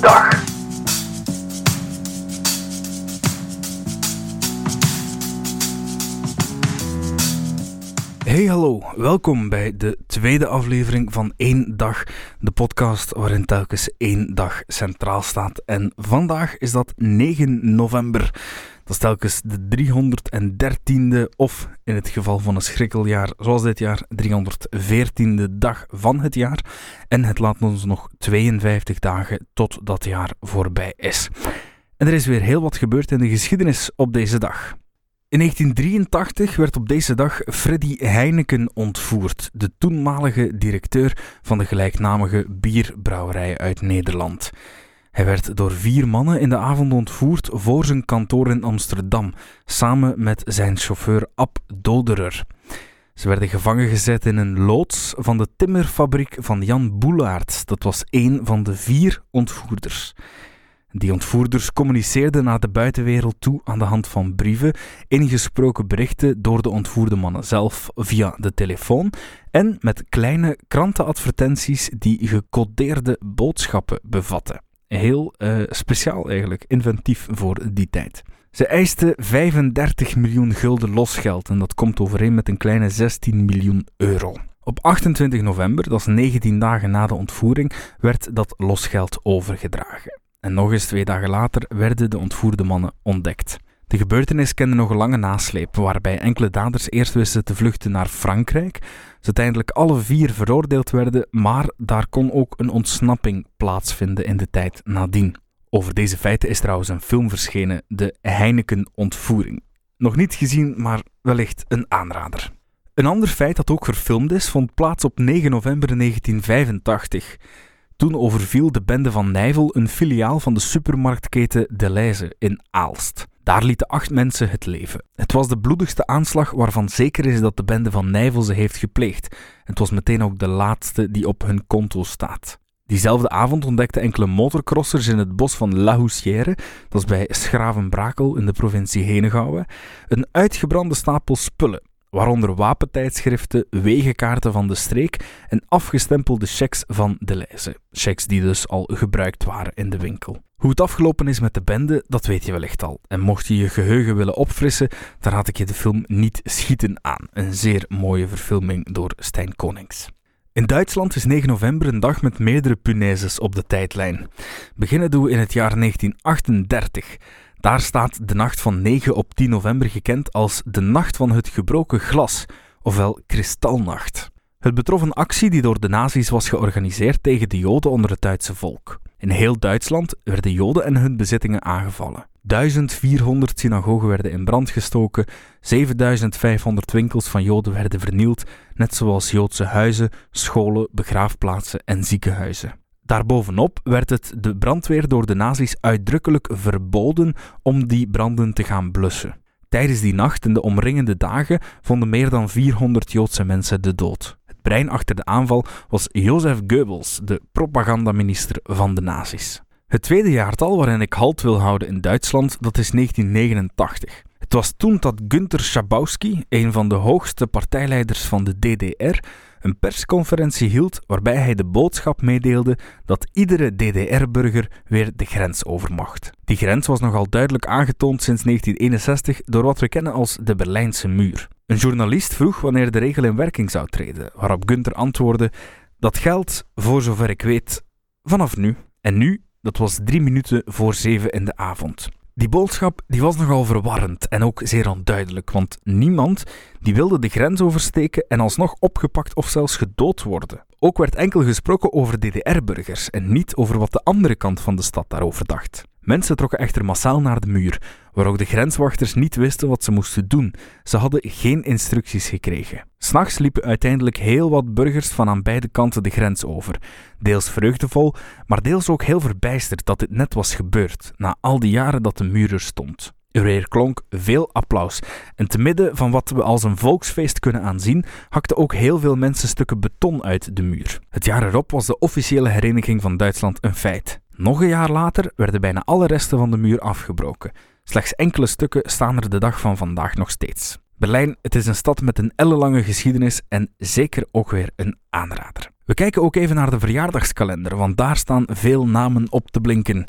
dag. Hey hallo, welkom bij de tweede aflevering van Eén Dag, de podcast waarin telkens één dag centraal staat. En vandaag is dat 9 november. Dat is telkens de 313e of in het geval van een schrikkeljaar zoals dit jaar 314e dag van het jaar. En het laat ons nog 52 dagen tot dat jaar voorbij is. En er is weer heel wat gebeurd in de geschiedenis op deze dag. In 1983 werd op deze dag Freddy Heineken ontvoerd, de toenmalige directeur van de gelijknamige bierbrouwerij uit Nederland. Hij werd door vier mannen in de avond ontvoerd voor zijn kantoor in Amsterdam, samen met zijn chauffeur Ab Doderer. Ze werden gevangen gezet in een loods van de timmerfabriek van Jan Boelaert. Dat was één van de vier ontvoerders. Die ontvoerders communiceerden naar de buitenwereld toe aan de hand van brieven, ingesproken berichten door de ontvoerde mannen zelf via de telefoon en met kleine krantenadvertenties die gecodeerde boodschappen bevatten. Heel uh, speciaal eigenlijk, inventief voor die tijd. Ze eisten 35 miljoen gulden losgeld en dat komt overeen met een kleine 16 miljoen euro. Op 28 november, dat is 19 dagen na de ontvoering, werd dat losgeld overgedragen. En nog eens twee dagen later werden de ontvoerde mannen ontdekt. De gebeurtenis kende nog een lange nasleep, waarbij enkele daders eerst wisten te vluchten naar Frankrijk, ze uiteindelijk alle vier veroordeeld werden, maar daar kon ook een ontsnapping plaatsvinden in de tijd nadien. Over deze feiten is trouwens een film verschenen, de Heineken-ontvoering. Nog niet gezien, maar wellicht een aanrader. Een ander feit dat ook verfilmd is, vond plaats op 9 november 1985. Toen overviel de bende van Nijvel een filiaal van de supermarktketen Deleuze in Aalst. Daar lieten acht mensen het leven. Het was de bloedigste aanslag waarvan zeker is dat de bende van Nijvel ze heeft gepleegd. Het was meteen ook de laatste die op hun konto staat. Diezelfde avond ontdekten enkele motorcrossers in het bos van La Houssière, dat is bij Schravenbrakel in de provincie Henegouwen, een uitgebrande stapel spullen waaronder wapentijdschriften, wegenkaarten van de streek en afgestempelde checks van de lijzen. Checks die dus al gebruikt waren in de winkel. Hoe het afgelopen is met de bende, dat weet je wellicht al. En mocht je je geheugen willen opfrissen, dan raad ik je de film Niet Schieten aan. Een zeer mooie verfilming door Stijn Konings. In Duitsland is 9 november een dag met meerdere punaises op de tijdlijn. Beginnen doen we in het jaar 1938. Daar staat de nacht van 9 op 10 november gekend als de Nacht van het Gebroken Glas, ofwel Kristalnacht. Het betrof een actie die door de nazi's was georganiseerd tegen de Joden onder het Duitse volk. In heel Duitsland werden Joden en hun bezittingen aangevallen. 1400 synagogen werden in brand gestoken, 7500 winkels van Joden werden vernield, net zoals Joodse huizen, scholen, begraafplaatsen en ziekenhuizen. Daarbovenop werd het de brandweer door de nazi's uitdrukkelijk verboden om die branden te gaan blussen. Tijdens die nacht en de omringende dagen vonden meer dan 400 Joodse mensen de dood. Het brein achter de aanval was Jozef Goebbels, de propagandaminister van de nazi's. Het tweede jaartal waarin ik halt wil houden in Duitsland, dat is 1989. Het was toen dat Günther Schabowski, een van de hoogste partijleiders van de DDR, een persconferentie hield waarbij hij de boodschap meedeelde dat iedere DDR-burger weer de grens over mocht. Die grens was nogal duidelijk aangetoond sinds 1961 door wat we kennen als de Berlijnse muur. Een journalist vroeg wanneer de regel in werking zou treden, waarop Gunther antwoordde: Dat geldt, voor zover ik weet, vanaf nu. En nu, dat was drie minuten voor zeven in de avond. Die boodschap die was nogal verwarrend en ook zeer onduidelijk, want niemand die wilde de grens oversteken en alsnog opgepakt of zelfs gedood worden. Ook werd enkel gesproken over DDR-burgers en niet over wat de andere kant van de stad daarover dacht. Mensen trokken echter massaal naar de muur, waar ook de grenswachters niet wisten wat ze moesten doen. Ze hadden geen instructies gekregen. S'nachts liepen uiteindelijk heel wat burgers van aan beide kanten de grens over. Deels vreugdevol, maar deels ook heel verbijsterd dat dit net was gebeurd, na al die jaren dat de muur er stond. Er klonk veel applaus. En te midden van wat we als een volksfeest kunnen aanzien, hakten ook heel veel mensen stukken beton uit de muur. Het jaar erop was de officiële hereniging van Duitsland een feit. Nog een jaar later werden bijna alle resten van de muur afgebroken. Slechts enkele stukken staan er de dag van vandaag nog steeds. Berlijn, het is een stad met een ellenlange geschiedenis en zeker ook weer een aanrader. We kijken ook even naar de verjaardagskalender, want daar staan veel namen op te blinken.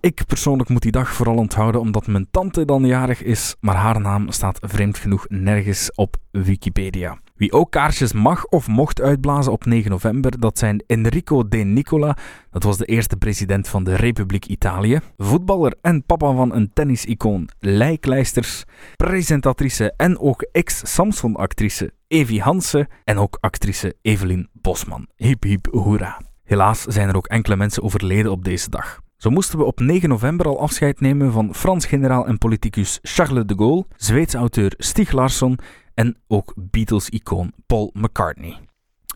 Ik persoonlijk moet die dag vooral onthouden omdat mijn tante dan jarig is, maar haar naam staat vreemd genoeg nergens op Wikipedia. Wie ook kaarsjes mag of mocht uitblazen op 9 november, dat zijn Enrico De Nicola, dat was de eerste president van de Republiek Italië, voetballer en papa van een tennisicoon Lijklijsters, presentatrice en ook ex-Samson-actrice Evi Hansen en ook actrice Evelien Bosman. Hip hip hoera. Helaas zijn er ook enkele mensen overleden op deze dag. Zo moesten we op 9 november al afscheid nemen van Frans generaal en politicus Charles de Gaulle, Zweedse auteur Stieg Larsson en ook Beatles-icoon Paul McCartney.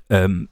Um,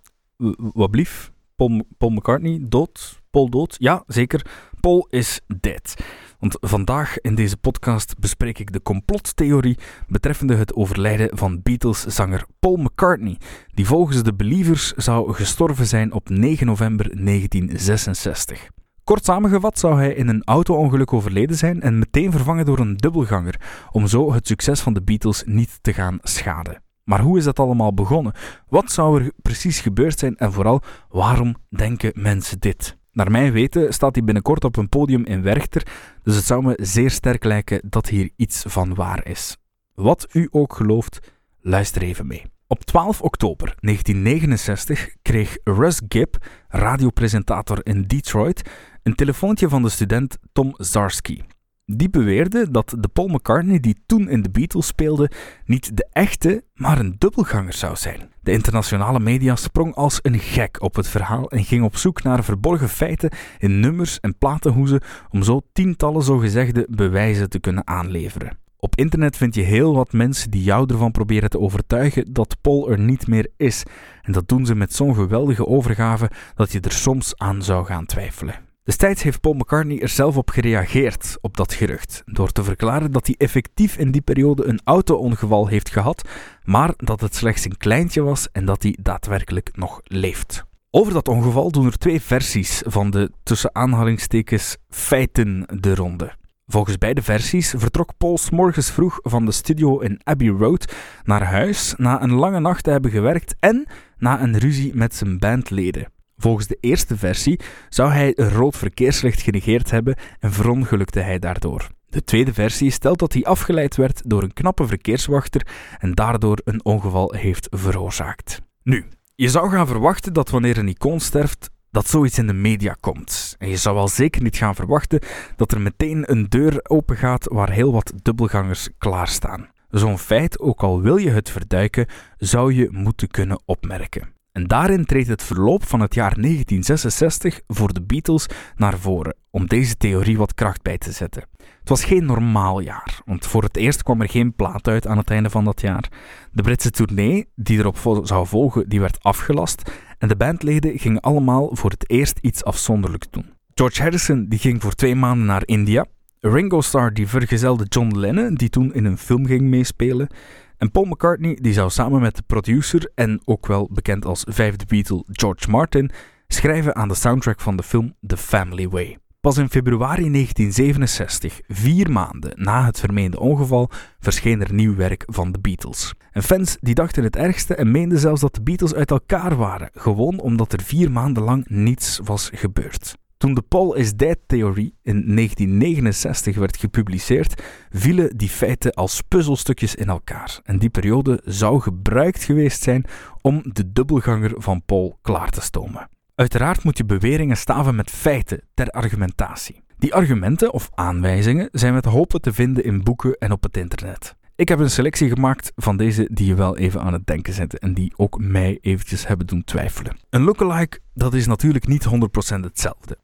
wat blief? Paul, Paul McCartney dood? Paul dood? Ja, zeker. Paul is dead. Want vandaag in deze podcast bespreek ik de complottheorie betreffende het overlijden van Beatles-zanger Paul McCartney, die volgens de Believers zou gestorven zijn op 9 november 1966. Kort samengevat zou hij in een auto-ongeluk overleden zijn en meteen vervangen door een dubbelganger, om zo het succes van de Beatles niet te gaan schaden. Maar hoe is dat allemaal begonnen? Wat zou er precies gebeurd zijn en vooral waarom denken mensen dit? Naar mijn weten staat hij binnenkort op een podium in Werchter, dus het zou me zeer sterk lijken dat hier iets van waar is. Wat u ook gelooft, luister even mee. Op 12 oktober 1969 kreeg Russ Gibb, radiopresentator in Detroit, een telefoontje van de student Tom Zarsky. Die beweerde dat de Paul McCartney die toen in de Beatles speelde niet de echte, maar een dubbelganger zou zijn. De internationale media sprong als een gek op het verhaal en ging op zoek naar verborgen feiten in nummers en platenhoezen om zo tientallen zogezegde bewijzen te kunnen aanleveren. Op internet vind je heel wat mensen die jou ervan proberen te overtuigen dat Paul er niet meer is. En dat doen ze met zo'n geweldige overgave dat je er soms aan zou gaan twijfelen. Destijds heeft Paul McCartney er zelf op gereageerd, op dat gerucht, door te verklaren dat hij effectief in die periode een auto-ongeval heeft gehad, maar dat het slechts een kleintje was en dat hij daadwerkelijk nog leeft. Over dat ongeval doen er twee versies van de tussen aanhalingstekens feiten de ronde. Volgens beide versies vertrok Paul morgens vroeg van de studio in Abbey Road naar huis na een lange nacht te hebben gewerkt en na een ruzie met zijn bandleden. Volgens de eerste versie zou hij een rood verkeerslicht genegeerd hebben en verongelukte hij daardoor. De tweede versie stelt dat hij afgeleid werd door een knappe verkeerswachter en daardoor een ongeval heeft veroorzaakt. Nu, je zou gaan verwachten dat wanneer een icoon sterft, dat zoiets in de media komt. En je zou wel zeker niet gaan verwachten dat er meteen een deur open gaat waar heel wat dubbelgangers klaarstaan. Zo'n feit, ook al wil je het verduiken, zou je moeten kunnen opmerken. En daarin treedt het verloop van het jaar 1966 voor de Beatles naar voren, om deze theorie wat kracht bij te zetten. Het was geen normaal jaar, want voor het eerst kwam er geen plaat uit aan het einde van dat jaar. De Britse tournee, die erop zou volgen, die werd afgelast en de bandleden gingen allemaal voor het eerst iets afzonderlijks doen. George Harrison die ging voor twee maanden naar India. Ringo Starr die vergezelde John Lennon, die toen in een film ging meespelen. En Paul McCartney die zou samen met de producer en ook wel bekend als vijfde Beatle George Martin schrijven aan de soundtrack van de film The Family Way. Pas in februari 1967, vier maanden na het vermeende ongeval, verscheen er nieuw werk van de Beatles. En fans die dachten het ergste en meenden zelfs dat de Beatles uit elkaar waren, gewoon omdat er vier maanden lang niets was gebeurd. Toen de Paul is Dead-theorie in 1969 werd gepubliceerd, vielen die feiten als puzzelstukjes in elkaar. En die periode zou gebruikt geweest zijn om de dubbelganger van Paul klaar te stomen. Uiteraard moet je beweringen staven met feiten ter argumentatie. Die argumenten of aanwijzingen zijn met hopen te vinden in boeken en op het internet. Ik heb een selectie gemaakt van deze die je wel even aan het denken zetten en die ook mij eventjes hebben doen twijfelen. Een lookalike, dat is natuurlijk niet 100% hetzelfde.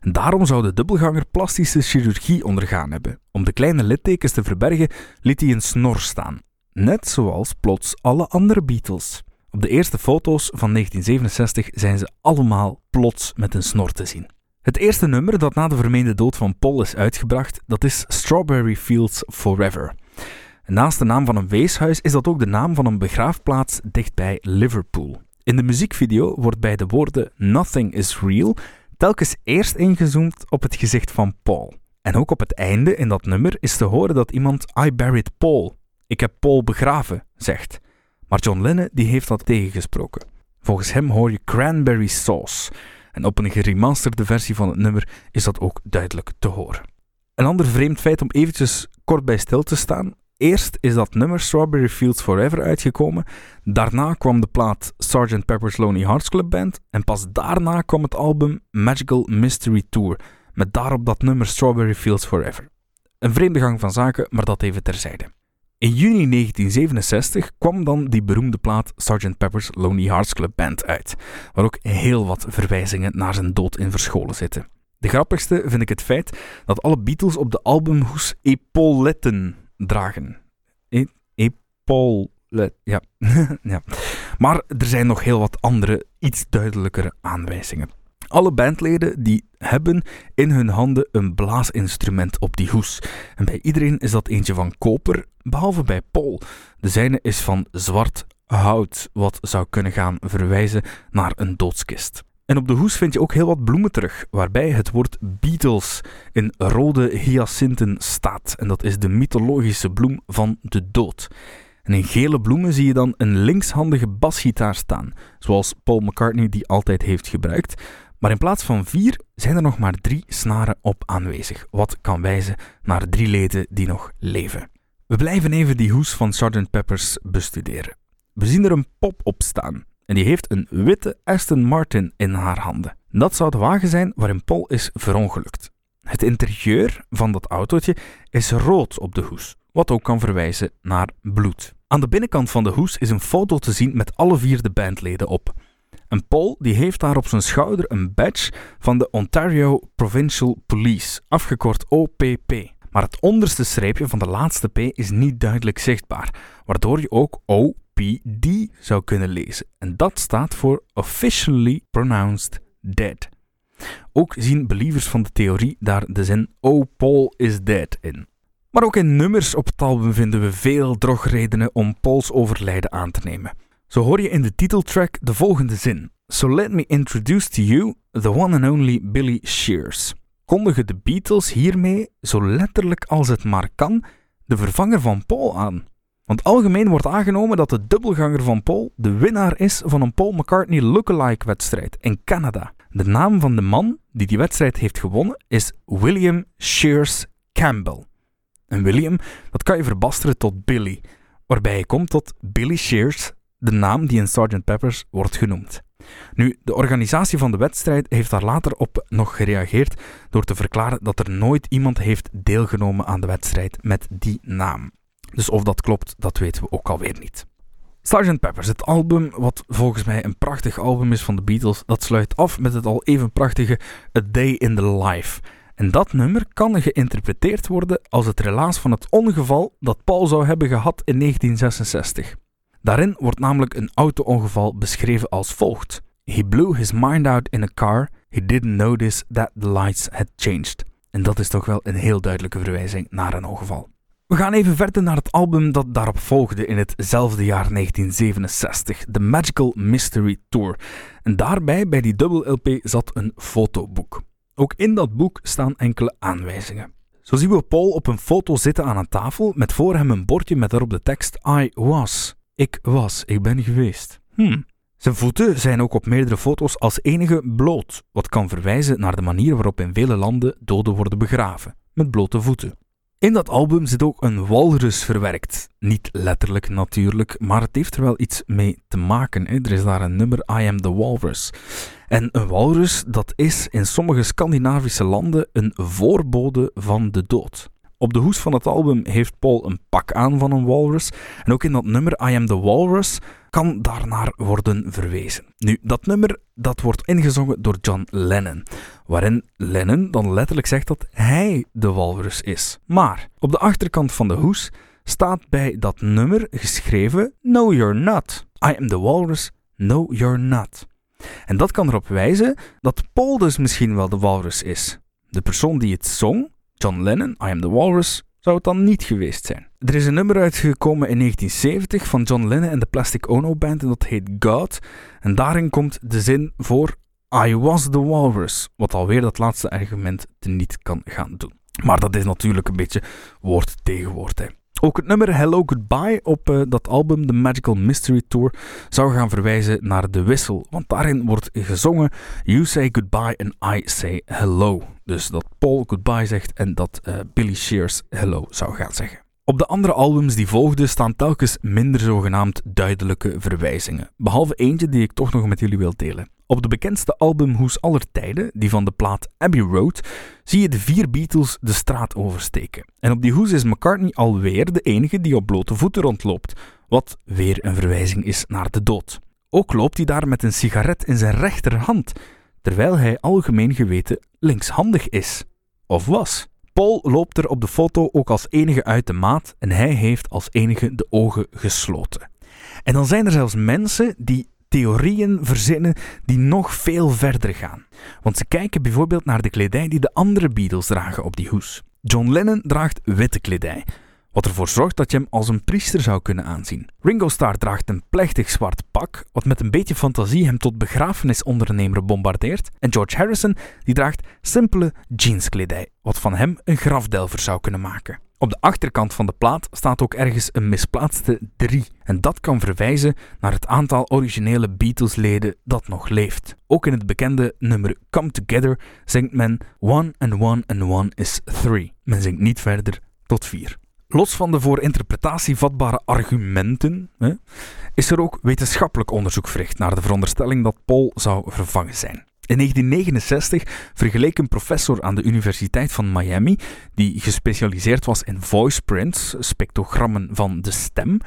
En daarom zou de dubbelganger plastische chirurgie ondergaan hebben. Om de kleine littekens te verbergen liet hij een snor staan. Net zoals plots alle andere Beatles. Op de eerste foto's van 1967 zijn ze allemaal plots met een snor te zien. Het eerste nummer dat na de vermeende dood van Paul is uitgebracht, dat is Strawberry Fields Forever. naast de naam van een weeshuis is dat ook de naam van een begraafplaats dichtbij Liverpool. In de muziekvideo wordt bij de woorden Nothing is Real telkens eerst ingezoomd op het gezicht van Paul. En ook op het einde in dat nummer is te horen dat iemand I buried Paul, ik heb Paul begraven, zegt. Maar John Lennon die heeft dat tegengesproken. Volgens hem hoor je cranberry sauce. En op een geremasterde versie van het nummer is dat ook duidelijk te horen. Een ander vreemd feit om eventjes kort bij stil te staan. Eerst is dat nummer Strawberry Fields Forever uitgekomen. Daarna kwam de plaat Sgt. Pepper's Lonely Hearts Club Band. En pas daarna kwam het album Magical Mystery Tour. Met daarop dat nummer Strawberry Fields Forever. Een vreemde gang van zaken, maar dat even terzijde. In juni 1967 kwam dan die beroemde plaat Sgt. Pepper's Lonely Hearts Club Band uit, waar ook heel wat verwijzingen naar zijn dood in verscholen zitten. De grappigste vind ik het feit dat alle Beatles op de albumhoes epauletten dragen. E ja. ja. Maar er zijn nog heel wat andere, iets duidelijkere aanwijzingen. Alle bandleden die hebben in hun handen een blaasinstrument op die hoes. En bij iedereen is dat eentje van koper, behalve bij Paul. De zijne is van zwart hout, wat zou kunnen gaan verwijzen naar een doodskist. En op de hoes vind je ook heel wat bloemen terug, waarbij het woord Beatles in rode hyacinten staat. En dat is de mythologische bloem van de dood. En in gele bloemen zie je dan een linkshandige basgitaar staan, zoals Paul McCartney die altijd heeft gebruikt. Maar in plaats van vier zijn er nog maar drie snaren op aanwezig, wat kan wijzen naar drie leden die nog leven. We blijven even die hoes van Sgt. Peppers bestuderen. We zien er een pop op staan en die heeft een witte Aston Martin in haar handen. Dat zou de wagen zijn waarin Paul is verongelukt. Het interieur van dat autootje is rood op de hoes, wat ook kan verwijzen naar bloed. Aan de binnenkant van de hoes is een foto te zien met alle vier de bandleden op. En Paul die heeft daar op zijn schouder een badge van de Ontario Provincial Police, afgekort OPP. Maar het onderste streepje van de laatste P is niet duidelijk zichtbaar, waardoor je ook OPD zou kunnen lezen. En dat staat voor Officially Pronounced Dead. Ook zien believers van de theorie daar de zin Oh, Paul is dead in. Maar ook in nummers op het album vinden we veel drogredenen om Pauls overlijden aan te nemen. Zo hoor je in de titeltrack de volgende zin. So let me introduce to you the one and only Billy Shears. Kondigen de Beatles hiermee, zo letterlijk als het maar kan, de vervanger van Paul aan. Want algemeen wordt aangenomen dat de dubbelganger van Paul de winnaar is van een Paul McCartney lookalike wedstrijd in Canada. De naam van de man die die wedstrijd heeft gewonnen is William Shears Campbell. En William, dat kan je verbasteren tot Billy, waarbij je komt tot Billy Shears de naam die in Sgt. Peppers wordt genoemd. Nu, de organisatie van de wedstrijd heeft daar later op nog gereageerd door te verklaren dat er nooit iemand heeft deelgenomen aan de wedstrijd met die naam. Dus of dat klopt, dat weten we ook alweer niet. Sgt. Peppers, het album wat volgens mij een prachtig album is van de Beatles, dat sluit af met het al even prachtige A Day in the Life. En dat nummer kan geïnterpreteerd worden als het relaas van het ongeval dat Paul zou hebben gehad in 1966. Daarin wordt namelijk een auto-ongeval beschreven als volgt. He blew his mind out in a car. He didn't notice that the lights had changed. En dat is toch wel een heel duidelijke verwijzing naar een ongeval. We gaan even verder naar het album dat daarop volgde in hetzelfde jaar 1967, The Magical Mystery Tour. En daarbij, bij die dubbel LP, zat een fotoboek. Ook in dat boek staan enkele aanwijzingen. Zo zien we Paul op een foto zitten aan een tafel met voor hem een bordje met daarop de tekst I was. Ik was, ik ben geweest. Hmm. Zijn voeten zijn ook op meerdere foto's als enige bloot, wat kan verwijzen naar de manier waarop in vele landen doden worden begraven, met blote voeten. In dat album zit ook een walrus verwerkt. Niet letterlijk natuurlijk, maar het heeft er wel iets mee te maken. Er is daar een nummer, I Am the Walrus. En een walrus, dat is in sommige Scandinavische landen een voorbode van de dood. Op de hoes van het album heeft Paul een pak aan van een walrus. En ook in dat nummer I Am The Walrus kan daarnaar worden verwezen. Nu, dat nummer dat wordt ingezongen door John Lennon. Waarin Lennon dan letterlijk zegt dat hij de walrus is. Maar op de achterkant van de hoes staat bij dat nummer geschreven No You're Not. I Am The Walrus, No You're Not. En dat kan erop wijzen dat Paul dus misschien wel de walrus is. De persoon die het zong, John Lennon, I Am The Walrus, zou het dan niet geweest zijn. Er is een nummer uitgekomen in 1970 van John Lennon en de Plastic Ono Band en dat heet God. En daarin komt de zin voor I was the walrus, wat alweer dat laatste argument te niet kan gaan doen. Maar dat is natuurlijk een beetje woord tegen woord. Hè. Ook het nummer Hello Goodbye op uh, dat album The Magical Mystery Tour zou gaan verwijzen naar de wissel, want daarin wordt gezongen You say goodbye and I say hello. Dus dat Paul goodbye zegt en dat uh, Billy Shears hello zou gaan zeggen. Op de andere albums die volgden staan telkens minder zogenaamd duidelijke verwijzingen, behalve eentje die ik toch nog met jullie wil delen. Op de bekendste albumhoes aller tijden, die van de plaat Abbey Road, zie je de vier Beatles de straat oversteken. En op die hoes is McCartney alweer de enige die op blote voeten rondloopt, wat weer een verwijzing is naar de dood. Ook loopt hij daar met een sigaret in zijn rechterhand, terwijl hij algemeen geweten linkshandig is. Of was. Paul loopt er op de foto ook als enige uit de maat en hij heeft als enige de ogen gesloten. En dan zijn er zelfs mensen die theorieën verzinnen die nog veel verder gaan. Want ze kijken bijvoorbeeld naar de kledij die de andere Beatles dragen op die hoes. John Lennon draagt witte kledij, wat ervoor zorgt dat je hem als een priester zou kunnen aanzien. Ringo Starr draagt een plechtig zwart pak, wat met een beetje fantasie hem tot begrafenisondernemer bombardeert. En George Harrison die draagt simpele jeanskledij, wat van hem een grafdelver zou kunnen maken. Op de achterkant van de plaat staat ook ergens een misplaatste 3. En dat kan verwijzen naar het aantal originele Beatles-leden dat nog leeft. Ook in het bekende nummer Come Together zingt men One and One and One is 3. Men zingt niet verder tot 4. Los van de voor interpretatie vatbare argumenten, hè, is er ook wetenschappelijk onderzoek verricht naar de veronderstelling dat Paul zou vervangen zijn. In 1969 vergeleek een professor aan de Universiteit van Miami, die gespecialiseerd was in voice prints, spectrogrammen van de stem,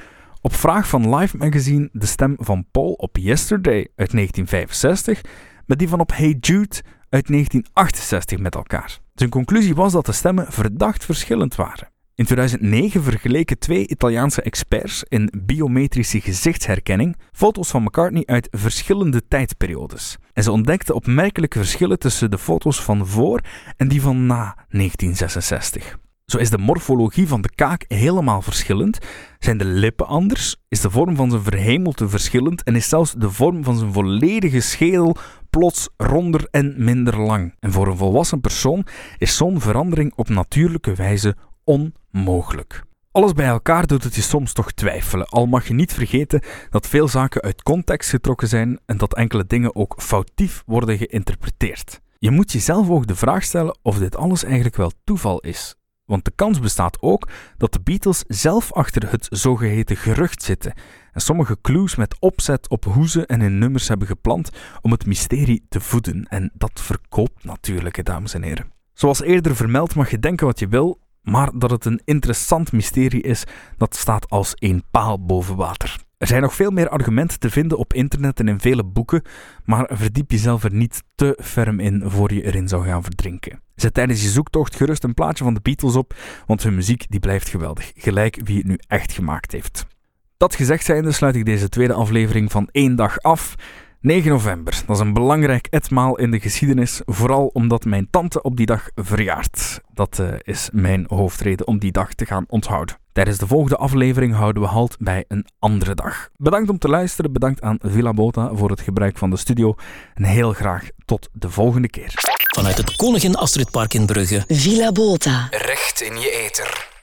op vraag van Life Magazine de stem van Paul op Yesterday uit 1965 met die van op Hey Jude uit 1968 met elkaar. Zijn conclusie was dat de stemmen verdacht verschillend waren. In 2009 vergeleken twee Italiaanse experts in biometrische gezichtsherkenning foto's van McCartney uit verschillende tijdperiodes. En ze ontdekten opmerkelijke verschillen tussen de foto's van voor en die van na 1966. Zo is de morfologie van de kaak helemaal verschillend, zijn de lippen anders, is de vorm van zijn verhemelte verschillend en is zelfs de vorm van zijn volledige schedel plots ronder en minder lang. En voor een volwassen persoon is zo'n verandering op natuurlijke wijze onmogelijk. Alles bij elkaar doet het je soms toch twijfelen, al mag je niet vergeten dat veel zaken uit context getrokken zijn en dat enkele dingen ook foutief worden geïnterpreteerd. Je moet jezelf ook de vraag stellen of dit alles eigenlijk wel toeval is. Want de kans bestaat ook dat de Beatles zelf achter het zogeheten gerucht zitten en sommige clues met opzet op hoezen en in nummers hebben geplant om het mysterie te voeden. En dat verkoopt natuurlijk, dames en heren. Zoals eerder vermeld mag je denken wat je wil, maar dat het een interessant mysterie is, dat staat als een paal boven water. Er zijn nog veel meer argumenten te vinden op internet en in vele boeken, maar verdiep jezelf er niet te ferm in voor je erin zou gaan verdrinken. Zet tijdens je zoektocht gerust een plaatje van de Beatles op, want hun muziek die blijft geweldig, gelijk wie het nu echt gemaakt heeft. Dat gezegd zijnde sluit ik deze tweede aflevering van één dag af. 9 november, dat is een belangrijk etmaal in de geschiedenis, vooral omdat mijn tante op die dag verjaart. Dat uh, is mijn hoofdreden om die dag te gaan onthouden. Tijdens de volgende aflevering houden we halt bij een andere dag. Bedankt om te luisteren, bedankt aan Villa Bota voor het gebruik van de studio en heel graag tot de volgende keer. Vanuit het Koningin Astrid Park in Brugge. Villa Bota. Recht in je eter.